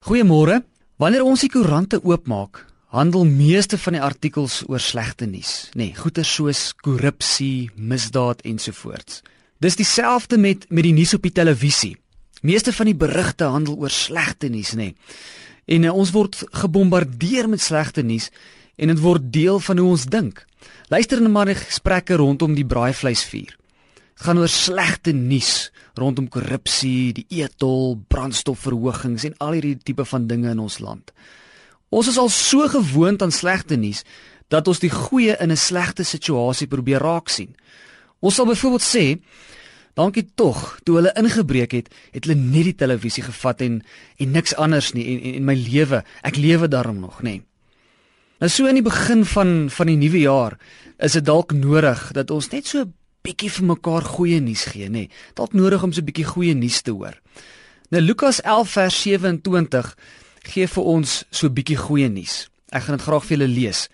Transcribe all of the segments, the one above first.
Goeiemôre. Wanneer ons die koerante oopmaak, handel meeste van die artikels oor slegte nuus, nê, nee, goeie soos korrupsie, misdaad ensovoorts. Dis dieselfde met met die nuus op die televisie. Meeste van die berigte handel oor slegte nuus, nê. Nee. En uh, ons word gebombardeer met slegte nuus en dit word deel van hoe ons dink. Luister net maar na gesprekke rondom die braaivleisvuur gaan oor slegte nuus rondom korrupsie, die etol, brandstofverhogings en al hierdie tipe van dinge in ons land. Ons is al so gewoond aan slegte nuus dat ons die goeie in 'n slegte situasie probeer raak sien. Ons sal byvoorbeeld sê, dankie tog, toe hulle ingebreek het, het hulle net die televisie gevat en en niks anders nie en en, en my lewe, ek lewe daarom nog, nê. Nee. Nou so in die begin van van die nuwe jaar is dit dalk nodig dat ons net so bietjie vir mekaar goeie nuus gee, nê. Nee. Dalk nodig om so 'n bietjie goeie nuus te hoor. Nou Lukas 11 vers 27 gee vir ons so 'n bietjie goeie nuus. Ek gaan dit graag vir julle lees.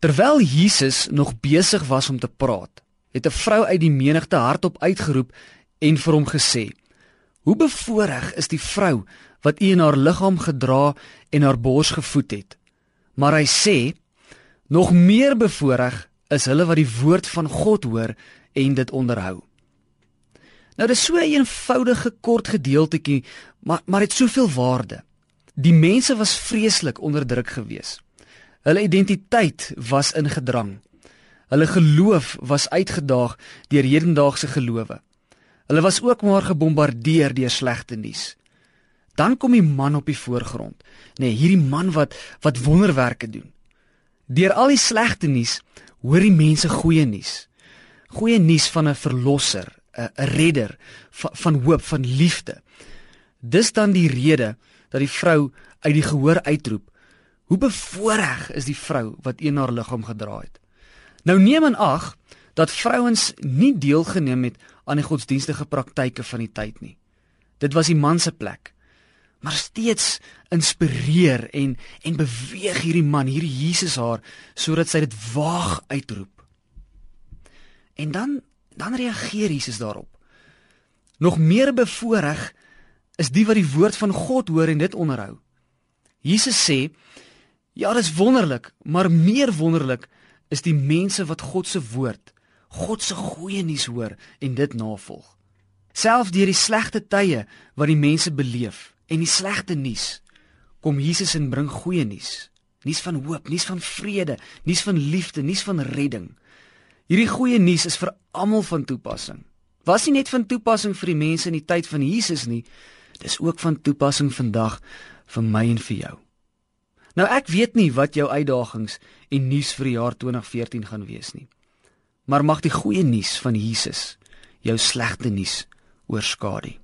Terwyl Jesus nog besig was om te praat, het 'n vrou uit die menigte hardop uitgeroep en vir hom gesê: "Hoe bevoorreg is die vrou wat u in haar liggaam gedra en haar bors gevoed het." Maar hy sê: "Nog meer bevoorreg is hulle wat die woord van God hoor en dit onderhou. Nou dis so 'n een eenvoudige kort gedeeltjie, maar maar het soveel waarde. Die mense was vreeslik onderdruk geweest. Hulle identiteit was ingedrang. Hulle geloof was uitgedaag deur hedendaagse gelowe. Hulle was ook maar gebombardeer deur slegte nuus. Dan kom die man op die voorgrond. Nee, hierdie man wat wat wonderwerke doen. Deur al die slegte nuus hoor die mense goeie nuus goeie nuus van 'n verlosser, 'n redder van, van hoop, van liefde. Dis dan die rede dat die vrou uit die gehoor uitroep: "Hoe bevoorreg is die vrou wat een haar liggaam gedra het." Nou neem aan ag dat vrouens nie deelgeneem het aan die godsdienstige praktyke van die tyd nie. Dit was die man se plek. Maar steeds inspireer en en beweeg hierdie man, hierdie Jesus haar sodat sy dit waag uitroep. En dan dan reageer Jesus daarop. Nog meer bevoorreg is die wat die woord van God hoor en dit onderhou. Jesus sê: "Ja, dit is wonderlik, maar meer wonderlik is die mense wat God se woord, God se goeie nuus hoor en dit navolg." Selfs deur die slegte tye wat die mense beleef en die slegte nuus, kom Jesus en bring goeie nuus. Nuus van hoop, nuus van vrede, nuus van liefde, nuus van redding. Hierdie goeie nuus is vir almal van toepassing. Was nie net van toepassing vir die mense in die tyd van Jesus nie, dis ook van toepassing vandag vir my en vir jou. Nou ek weet nie wat jou uitdagings en nuus vir die jaar 2014 gaan wees nie. Maar mag die goeie nuus van Jesus jou slegte nuus oorskadu.